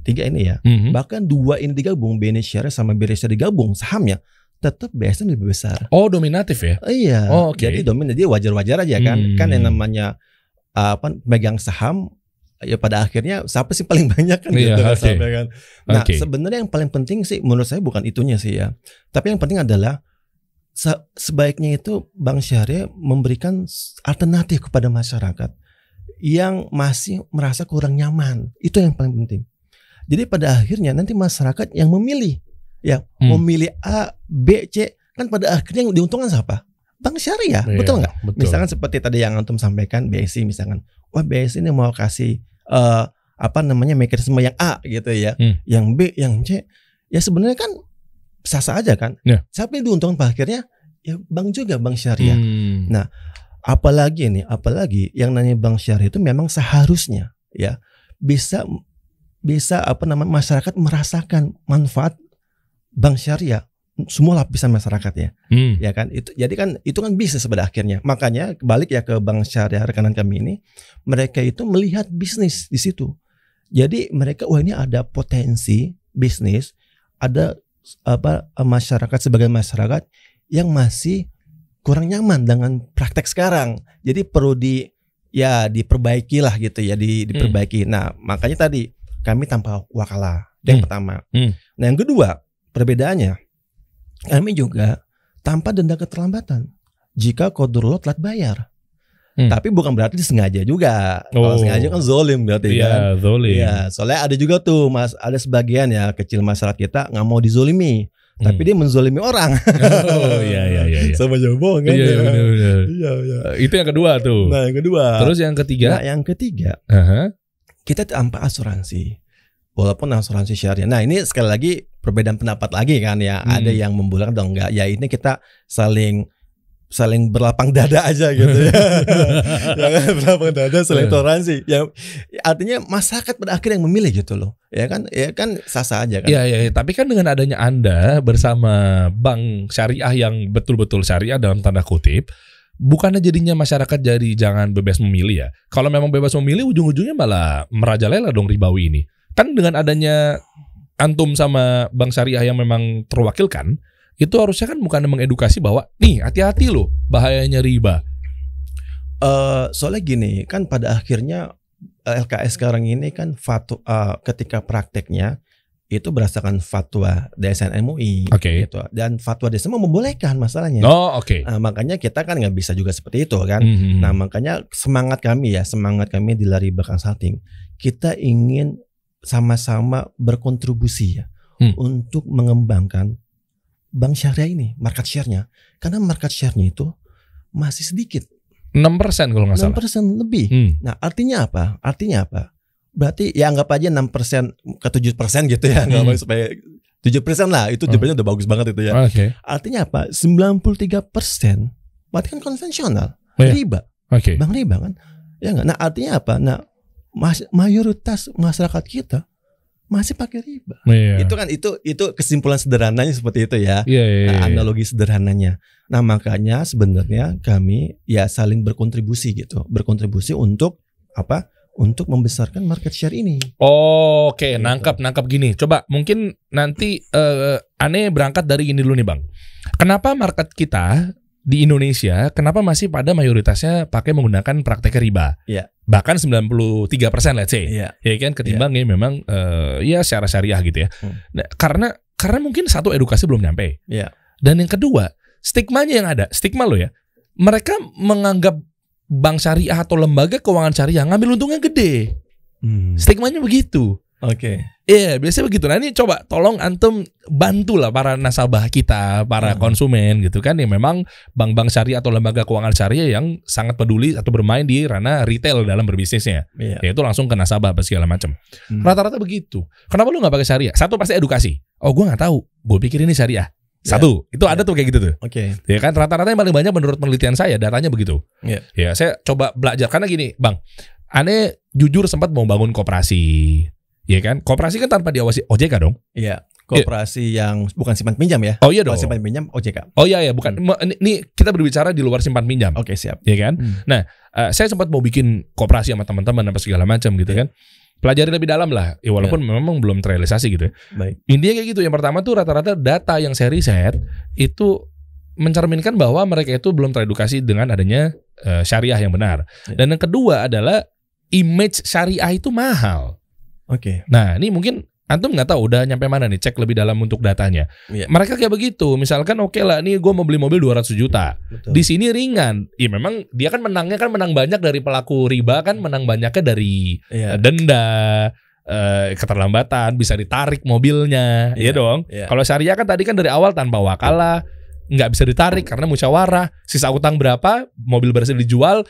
tiga ini ya Mhm. bahkan dua ini digabung BNI Share sama BRI Share digabung sahamnya tetap BSM lebih besar Oh dominatif ya? Iya. Oh, oke. Jadi dominan dia wajar-wajar aja kan. Hmm. Kan yang namanya apa megang saham ya pada akhirnya siapa sih paling (laughs) banyak kan Iya, gitu kan, sahamnya kan. Nah, Oke. sebenarnya yang paling penting sih menurut saya bukan itunya sih ya. Tapi yang penting adalah se- sebaiknya itu Bank Syariah memberikan alternatif kepada masyarakat yang masih merasa kurang nyaman. Itu yang paling penting. Jadi pada akhirnya nanti masyarakat yang memilih ya, Hmm. memilih A, B, C kan pada akhirnya yang diuntungkan siapa? Bank Syariah, Iya, betul nggak? Misalkan seperti tadi yang antum sampaikan BSI misalkan, wah BSI ini mau kasih eh, apa namanya mekanisme yang A gitu ya, Hmm. yang B, yang C, ya sebenarnya kan sah-sah aja kan. Ya. Siapa yang diuntungkan pada akhirnya? Ya bank juga bank syariah. Hmm. Nah, Apalagi nih, apalagi yang nanya bank syariah itu memang seharusnya ya bisa bisa apa namanya masyarakat merasakan manfaat bank syariah semua lapisan masyarakat ya Hmm. ya kan itu jadi kan itu kan bisnis pada akhirnya makanya balik ya ke bank syariah rekanan kami ini mereka itu melihat bisnis di situ jadi mereka wah ini ada potensi bisnis ada apa masyarakat sebagai masyarakat yang masih kurang nyaman dengan praktek sekarang jadi perlu di ya diperbaiki lah gitu ya di, diperbaiki nah makanya tadi kami tanpa wakala itu yang Hmm. pertama Hmm. nah yang kedua perbedaannya kami juga tanpa denda keterlambatan jika kodrolot telat bayar. Hmm. Tapi bukan berarti disengaja juga. Kalau Oh. sengaja kan zolim berarti kan. Iya, zolim. Iya, soalnya ada juga tuh mas, ada sebagian ya kecil masyarakat kita nggak mau dizolimi, Hmm. tapi dia menzolimi orang. (laughs) Oh, iya, iya, iya, iya. Sama bohong kan? Iya, iya, bener. Iya, iya. Itu yang kedua tuh. Nah, yang kedua. Terus yang Nah, ketiga, yang ketiga, Aha. kita tanpa asuransi. Walaupun asuransi syariah. Nah, ini sekali lagi perbedaan pendapat lagi kan ya. Hmm. Ada yang membulat atau enggak. Ya ini kita saling saling berlapang dada aja gitu ya. (laughs) ya kan berlapang dada saling Iya. toleransi. Ya artinya masyarakat pada akhirnya yang memilih gitu loh. Ya kan? Ya kan sah-sah aja kan. Iya, iya, iya. Tapi kan dengan adanya Anda bersama bank syariah yang betul-betul syariah dalam tanda kutip, bukannya jadinya masyarakat jadi jangan bebas memilih ya. Kalau memang bebas memilih, ujung-ujungnya malah merajalela dong ribawi ini. Kan dengan adanya antum sama bank syariah yang memang terwakilkan, itu harusnya kan bukan mengedukasi bahwa nih hati-hati loh bahayanya riba. Eh, soalnya gini, kan pada akhirnya eh, LKS sekarang ini kan fatwa eh, ketika prakteknya itu berdasarkan fatwa DSN MUI Oke. gitu. Dan fatwa DSN membolehkan masalahnya. Oh, oke. Nah, makanya kita kan nggak bisa juga seperti itu kan. Mhm. Nah, makanya semangat kami ya, semangat kami di Lari Consulting, kita ingin sama-sama berkontribusi ya Hmm. untuk mengembangkan bank syariah ini, market share-nya. Karena market share-nya itu masih sedikit, 6% kalau nggak 6% salah. lebih. Hmm. Nah, artinya apa? Artinya apa? Berarti ya anggap aja 6% ke 7% gitu ya, nggak Hmm. (laughs) supaya 7% lah, itu 7% udah bagus banget itu ya. Oke. Artinya apa? 93% berarti kan konvensional, Iya. riba. Oke. Bang riba kan? Ya enggak. Nah, artinya apa? Nah, mas- mayoritas masyarakat kita masih pakai riba. Iya. Itu kan itu itu kesimpulan sederhananya seperti itu ya. Iya, iya, Nah, iya. analogi sederhananya. Nah, makanya sebenarnya kami ya saling berkontribusi gitu. Berkontribusi untuk apa? Untuk membesarkan market share ini. Oke, Gitu. nangkap nangkap gini. Coba mungkin nanti eh, aneh berangkat dari ini dulu nih bang. Kenapa market kita di Indonesia, kenapa masih pada mayoritasnya pakai menggunakan praktek riba? Iya. Bahkan 93 persen, let's say. Iya. Ya kan ketimbang ya memang eh, ya secara syariah gitu ya. Hmm. Nah, karena karena mungkin satu edukasi belum nyampe. Iya. Dan yang kedua, stigmanya yang ada, stigma lo ya. Mereka menganggap bank syariah atau lembaga keuangan syariah ngambil untungnya gede. Hmm. Stigmanya begitu. Oke. Iya, biasanya begitu. Nah ini coba tolong antum bantulah para nasabah kita, para Hmm. konsumen gitu kan yang memang bank-bank syariah atau lembaga keuangan syariah yang sangat peduli atau bermain di ranah retail dalam berbisnisnya. Iya. Yaitu langsung ke nasabah apa segala macam. Hmm. Rata-rata begitu. Kenapa lu nggak pakai syariah? Satu pasti edukasi. Oh, gua nggak tahu. Gue pikir ini syariah. Satu, itu ada tuh kayak gitu tuh. Oke. Ya kan rata-rata yang paling banyak menurut penelitian saya datanya begitu. Iya. Ya, saya coba belajar karena gini, Bang. Aneh jujur sempat mau bangun koperasi. Ya kan? Koperasi kan tanpa diawasi OJK dong. Iya. Koperasi yang bukan simpan pinjam ya. Oh iya dong. simpan pinjam OJK. Oh iya ya, bukan. Ma- Ini, kita berbicara di luar simpan pinjam, Oke, siap. ya kan? Hmm. Eh, saya sempat mau bikin koperasi sama teman-teman apa segala macam gitu kan. Pelajari lebih dalam lah, ya walaupun memang belum terrealisasi gitu. ya. Baik. Intinya kayak gitu. Yang pertama tuh rata-rata data yang saya riset itu mencerminkan bahwa mereka itu belum teredukasi dengan adanya eh, syariah yang benar. Ya. Dan yang kedua adalah image syariah itu mahal. Oke. Nah, ini mungkin antum nggak tahu udah nyampe mana nih cek lebih dalam untuk datanya. Iya. Mereka kayak begitu. Misalkan oke lah, nih gue mau beli mobil 200 juta. Betul. Di sini ringan. Ya memang dia kan menangnya kan menang banyak dari pelaku riba kan menang banyaknya dari Iya. eh, denda, eh, keterlambatan, bisa ditarik mobilnya, Iya, ya dong. iya. Kalau syariah kan tadi kan dari awal tanpa wakalah, nggak bisa ditarik karena musyawarah. Sisa utang berapa, mobil berhasil dijual,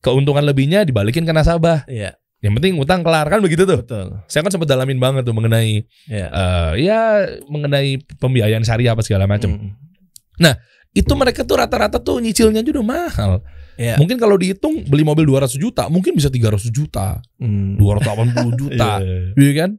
keuntungan lebihnya dibalikin ke nasabah. Iya. Yang penting utang kelar kan begitu tuh. Betul. Saya kan sempat dalamin banget tuh mengenai Iya. eh, ya mengenai pembiayaan syariah apa segala macam. Hmm. Itu mereka tuh rata-rata tuh nyicilnya juga udah mahal. Iya. Mungkin kalau dihitung beli mobil 200 juta, mungkin bisa 300 juta, Hmm. 280 (laughs) juta. Iya. Iya kan?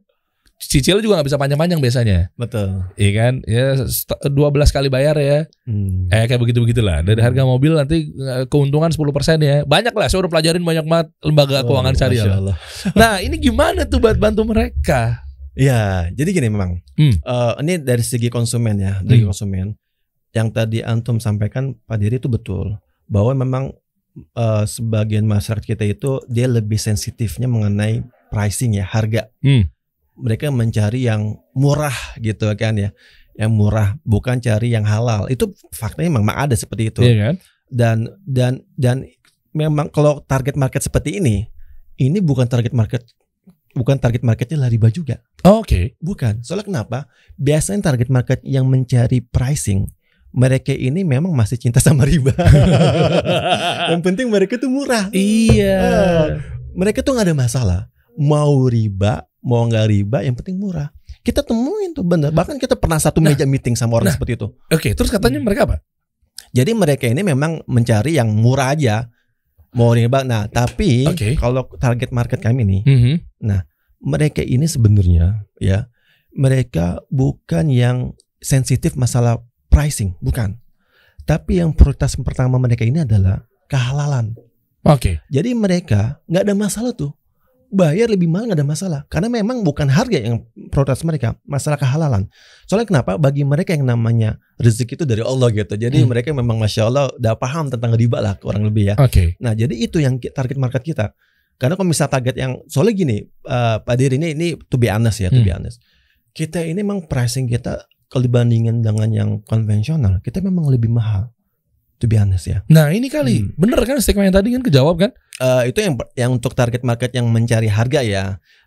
Cicilnya juga nggak bisa panjang-panjang biasanya. Betul. Iya kan? Ya st- 12 kali bayar ya. Hmm. Eh kayak begitu-begitulah. Dari harga mobil nanti eh, keuntungan 10% ya. Banyak lah, saya udah pelajarin banyak banget lembaga Oh, keuangan syariah. Allah. (laughs) Nah, ini gimana tuh buat bantu mereka? Iya, jadi gini memang. Hmm. Eh, ini dari segi konsumen ya, dari Hmm. konsumen. Yang tadi antum sampaikan Pak Diri itu betul bahwa memang eh, sebagian masyarakat kita itu dia lebih sensitifnya mengenai pricing ya, harga. Hmm. Mereka mencari yang murah gitu kan ya. Yang murah, bukan cari yang halal. Itu faktanya memang ada seperti itu. Iya kan? Dan dan dan memang kalau target market seperti ini, ini bukan target market bukan target marketnya lah riba juga. Oke. Bukan. Soalnya kenapa? Biasanya target market yang mencari pricing mereka ini memang masih cinta sama riba. (laughs) yang penting mereka tuh murah. Iya. Ah, mereka tuh nggak ada masalah. Mau riba, mau nggak riba, yang penting murah. Kita temuin tuh bener. Bahkan kita pernah satu Nah, meja meeting sama orang nah. seperti itu. Oke, terus katanya mereka apa? Jadi mereka ini memang mencari yang murah aja. Mau riba. Nah, tapi Oke. kalau target market kami nih, Mhm. mereka ini sebenarnya ya mereka bukan yang sensitif masalah pricing, bukan. Tapi yang prioritas pertama mereka ini adalah kehalalan. Oke. Jadi mereka nggak ada masalah tuh. Bayar lebih mahal nggak ada masalah. Karena memang bukan harga yang prioritas mereka, masalah kehalalan. Soalnya kenapa? Bagi mereka yang namanya rezeki itu dari Allah gitu. Jadi Hmm. mereka memang masya Allah udah paham tentang riba lah kurang lebih ya. Oke. Nah, jadi itu yang target market kita. Karena kalau misal target yang soalnya gini, eh, Pak Diri ini ini to be honest ya, to be Hmm. honest. Kita ini memang pricing kita kalau dibandingin dengan yang konvensional, kita memang lebih mahal. To be honest ya. Nah, ini kali. Hmm. Bener kan statement yang tadi kan kejawab kan? Eh, itu yang yang untuk target market yang mencari harga ya.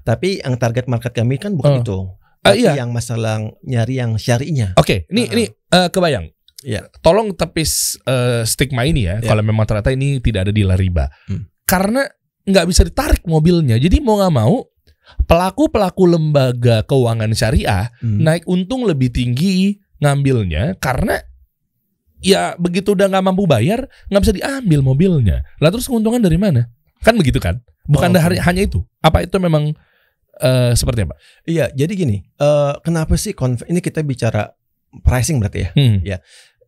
Tapi yang target market kami kan bukan Oh. itu. Tapi iya. yang masalah nyari yang syari'nya. Oke, ini Ah. ini eh, kebayang. Iya. Tolong tepis eh, stigma ini ya, Iya. kalau memang ternyata ini tidak ada di riba. Hmm. Karena nggak bisa ditarik mobilnya. Jadi mau nggak mau pelaku-pelaku lembaga keuangan syariah Hmm. naik untung lebih tinggi ngambilnya karena ya begitu udah nggak mampu bayar nggak bisa diambil mobilnya. Lah terus keuntungan dari mana? Kan begitu kan? Bukan Oh, dari hanya itu. Apa itu memang eh, seperti apa? Iya, jadi gini, eh, kenapa sih ini kita bicara pricing berarti ya? Hmm.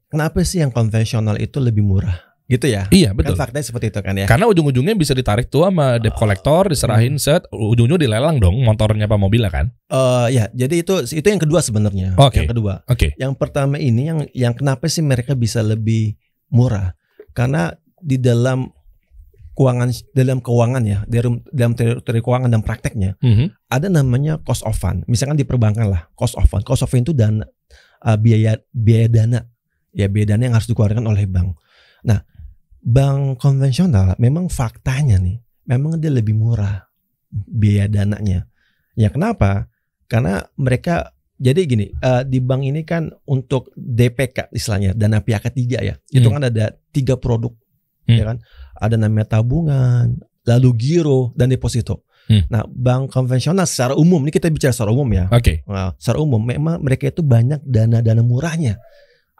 Kenapa sih yang konvensional itu lebih murah? Gitu ya? Iya betul. Kan faktanya seperti itu kan ya. Karena ujung-ujungnya bisa ditarik tuh sama debt collector, diserahin set, ujung-ujungnya dilelang dong motornya apa mobilnya kan? Eh ya, jadi itu itu yang kedua sebenarnya. Oke. Yang kedua. Oke. Yang pertama ini yang yang kenapa sih mereka bisa lebih murah? Karena di dalam keuangan dalam keuangan ya, dalam dalam teori, teori keuangan dan prakteknya Mhm. ada namanya cost of fund. Misalkan di perbankan lah, cost of fund. Cost of fund itu dana eh, biaya biaya dana. Ya biaya dana yang harus dikeluarkan oleh bank. Nah, bank konvensional memang faktanya nih, memang dia lebih murah biaya dananya. Ya kenapa? Karena mereka jadi gini, eh, di bank ini kan untuk DPK istilahnya dana pihak ketiga ya. Itu Hmm. kan ada tiga produk, Hmm. ya kan? Ada namanya tabungan, lalu giro dan deposito. Hmm. Nah, bank konvensional secara umum ini kita bicara secara umum ya. Oke. Nah, secara umum memang mereka itu banyak dana-dana murahnya.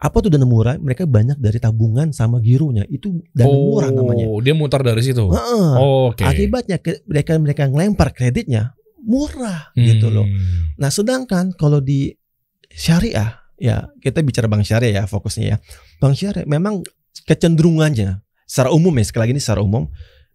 Apa tuh dana murah? Mereka banyak dari tabungan sama gironya. Itu dana murah namanya. Oh, dia mutar dari situ. Heeh. Oke. Akibatnya ke- mereka mereka ngelempar kreditnya murah gitu loh. Hmm. Nah, sedangkan kalau di syariah ya kita bicara bank syariah ya fokusnya ya bank syariah memang kecenderungannya secara umum ya sekali lagi ini secara umum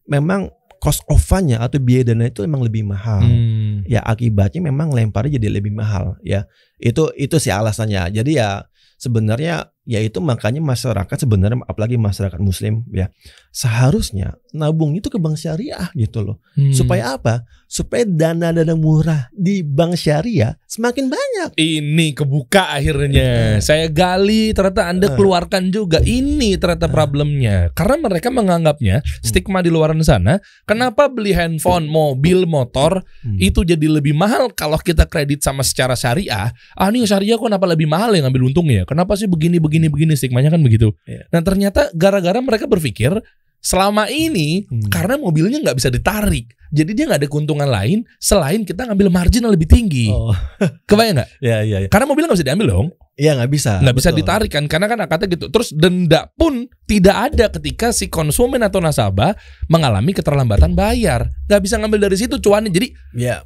memang cost of fund-nya atau biaya dana itu memang lebih mahal Hmm. ya akibatnya memang lemparnya jadi lebih mahal ya itu itu sih alasannya jadi ya sebenarnya ya itu makanya masyarakat sebenarnya apalagi masyarakat muslim ya seharusnya nabung itu ke bank syariah gitu loh Hmm. supaya apa supaya dana-dana murah di bank syariah semakin banyak ini kebuka akhirnya. Saya gali ternyata Anda Eh. keluarkan juga. Ini ternyata problemnya. Karena mereka menganggapnya stigma di luar sana, kenapa beli handphone, mobil, motor Hmm. itu jadi lebih mahal kalau kita kredit sama secara syariah. Ah nih syariah kok kenapa lebih mahal ya ngambil untungnya? Kenapa sih begini begini begini stigmanya kan begitu. Iya. Nah ternyata gara-gara mereka berpikir selama ini Hmm. karena mobilnya nggak bisa ditarik, jadi dia nggak ada keuntungan lain selain kita ngambil margin yang lebih tinggi. oh (laughs) Kebayang nggak? ya ya ya Karena mobilnya nggak bisa diambil dong, Iya nggak bisa nggak bisa ditarik kan? Karena kan akadnya gitu. Terus denda pun tidak ada ketika si konsumen atau nasabah mengalami keterlambatan bayar, nggak bisa ngambil dari situ cuannya. Jadi ya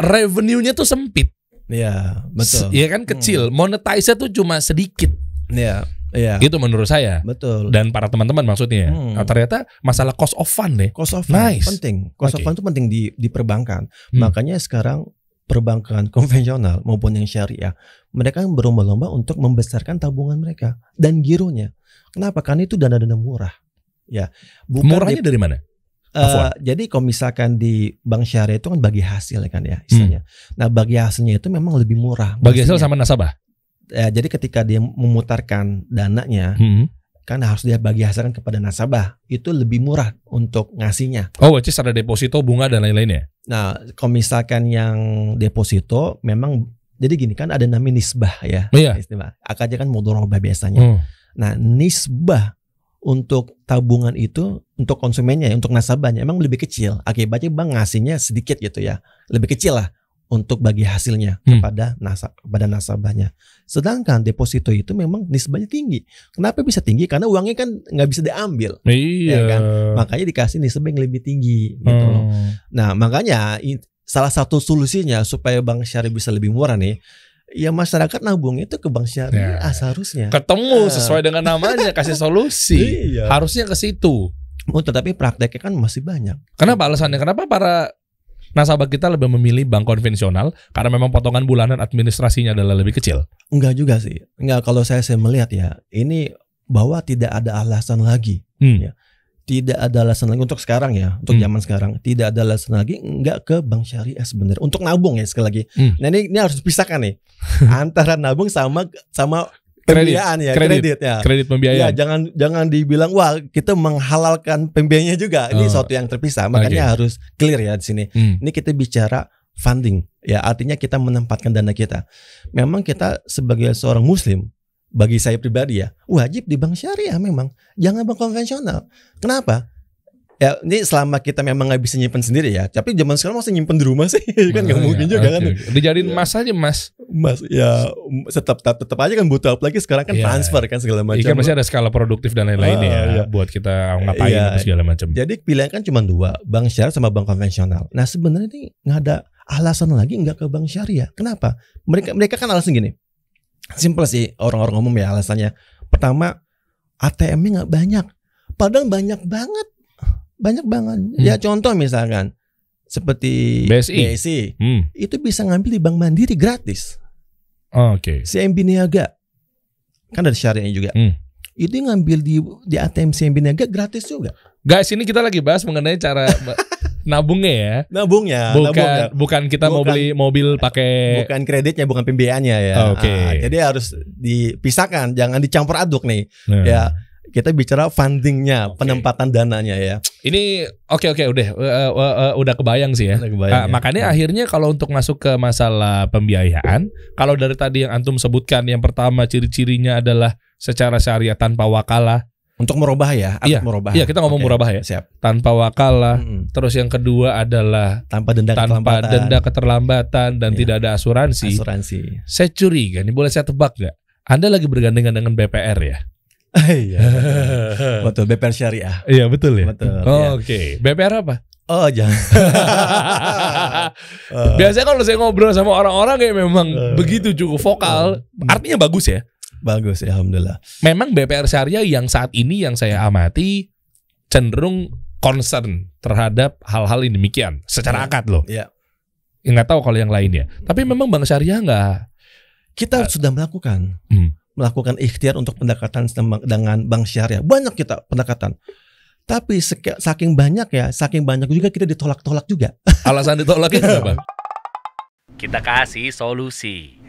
revenue-nya tuh sempit, ya betul Iya kan kecil. Monetize-nya tuh cuma sedikit. Ya ya Gitu menurut saya. betul Dan para teman-teman maksudnya. Hmm. Nah, ternyata masalah cost of fund deh. cost of fund Nice. penting cost of Oke. fund itu penting di di perbankan Hmm. makanya sekarang perbankan (laughs) konvensional maupun yang syariah mereka berlomba-lomba untuk membesarkan tabungan mereka dan gironya kenapa karena itu dana-dana murah ya bukan Murahnya di- dari mana? Afford. jadi kalau misalkan di bank syariah itu kan bagi hasil kan ya istilahnya. Nah bagi hasilnya itu memang lebih murah. Hmm. Bagi hasil sama nasabah. Ya, jadi ketika dia memutarkan dananya Hmm. kan harus dia bagi hasilkan kepada nasabah itu lebih murah untuk ngasihnya. Oh, which is ada deposito, bunga dan lain-lainnya. Nah kalau misalkan yang deposito memang jadi gini kan ada namanya nisbah ya. Iya. Nisbah. Akadnya kan mudharabah biasanya. Hmm. Nah, nisbah untuk tabungan itu untuk konsumennya, ya, untuk nasabahnya emang lebih kecil. Akibatnya bank ngasihnya sedikit gitu ya, lebih kecil lah untuk bagi hasilnya Hmm. kepada nasa kepada nasabahnya. Sedangkan deposito itu memang nisbahnya tinggi. Kenapa bisa tinggi? Karena uangnya kan nggak bisa diambil, Iya Ya kan? makanya dikasih nisbah yang lebih tinggi gitu loh. Hmm. Nah, makanya salah satu solusinya supaya bank syariah bisa lebih murah nih, ya masyarakat nabung itu ke bank syariah Ya. seharusnya. Ketemu Ah. sesuai dengan namanya kasih solusi. (laughs) Iya. Harusnya ke situ. Oh, tetapi prakteknya kan masih banyak. Kenapa alasannya? Kenapa para nasabah kita lebih memilih bank konvensional? Karena memang potongan bulanan administrasinya adalah lebih kecil. Enggak juga sih. Enggak kalau saya saya melihat ya, ini bahwa tidak ada alasan lagi. Hmm. Ya. Tidak ada alasan lagi untuk sekarang ya, untuk Hmm. zaman sekarang. Tidak ada alasan lagi enggak ke bank syariah sebenarnya. Untuk nabung ya sekali lagi. Hmm. Nah, ini ini harus dipisahkan nih (laughs) antara nabung sama sama Kredit. pembiayaan ya, Kredit. kredit, ya. Kredit Ya, pembiayaan. jangan jangan dibilang wah kita menghalalkan pembiayanya juga. Ini Oh. suatu yang terpisah. Makanya harus clear ya di sini. Hmm. Ini kita bicara funding, ya artinya kita menempatkan dana kita. Memang kita sebagai seorang muslim, bagi saya pribadi ya, wajib di bank syariah memang, jangan bank konvensional. Kenapa? Ya ini selama kita memang nggak bisa nyimpen sendiri ya, tapi zaman sekarang masih nyimpen di rumah sih, (laughs) kan nggak Makanya, mungkin juga kan. oke, oke. Dijadiin Ya. emas aja mas. Mas, ya tetap tetap, tetap aja kan butuh apalagi sekarang kan Iya. transfer kan segala macam. Iya kan masih ada skala produktif dan lain-lain Ah, ya iya. buat kita ngapain Iya. apa segala macam. Jadi pilihan kan cuma dua, bank syariah sama bank konvensional. Nah sebenarnya ini nggak ada alasan lagi nggak ke bank syariah. Kenapa? Mereka mereka kan alasan gini. Simple sih orang-orang umum ya alasannya. Pertama ATM-nya nggak banyak. Padahal banyak banget, banyak banget. Hmm. Ya contoh misalkan seperti BSI. Hmm. itu bisa ngambil di Bank Mandiri gratis. Oke. CMB Niaga kan ada syariahnya juga. Hmm. Itu ngambil di di ATM CMB Niaga gratis juga. Guys, ini kita lagi bahas mengenai cara (laughs) nabungnya ya. Nabungnya, Bukan nabungnya. bukan kita mau Bukan. beli mobil pakai bukan kreditnya bukan pembiayaannya ya. Oke. Ah, jadi harus dipisahkan, jangan dicampur aduk nih. Nah. Ya, kita bicara fundingnya, Oke. penempatan dananya ya. Ini oke oke udah eh, eh, eh, udah kebayang sih ya. Udah kebayang Ah, ya. makanya akhirnya kalau untuk masuk ke masalah pembiayaan, kalau dari tadi yang antum sebutkan yang pertama ciri-cirinya adalah secara syariah tanpa wakalah, untuk merubah ya, Iya, merubah. iya, kita ngomong Oke, murabah ya. Siap. tanpa wakalah. Mm-mm. Terus yang kedua adalah Tanpa denda tanpa keterlambatan. denda keterlambatan dan Iya. tidak ada asuransi. asuransi. Saya curiga, ini boleh saya tebak nggak? Anda lagi bergandengan dengan BPR ya? (laughs) Iya. Betul, (laughs) BPR syariah. Iya betul ya. Betul. Oh, ya. Oke, BPR apa? Oh jangan. (laughs) Eh, Biasanya kalau saya ngobrol sama orang-orang kayak memang Eh. begitu cukup vokal, artinya bagus ya. bagus ya, alhamdulillah. Memang BPR Syariah yang saat ini yang saya amati cenderung concern terhadap hal-hal ini demikian secara Iya. akad loh. Iya. Nggak tahu kalau yang lainnya. Tapi memang Bank Syariah nggak. Kita sudah melakukan Hmm. Melakukan ikhtiar untuk pendekatan dengan bank syariah. Banyak kita pendekatan. Tapi saking banyak ya, saking banyak juga kita ditolak-tolak juga. Alasan ditolaknya kenapa? Kita kasih solusi.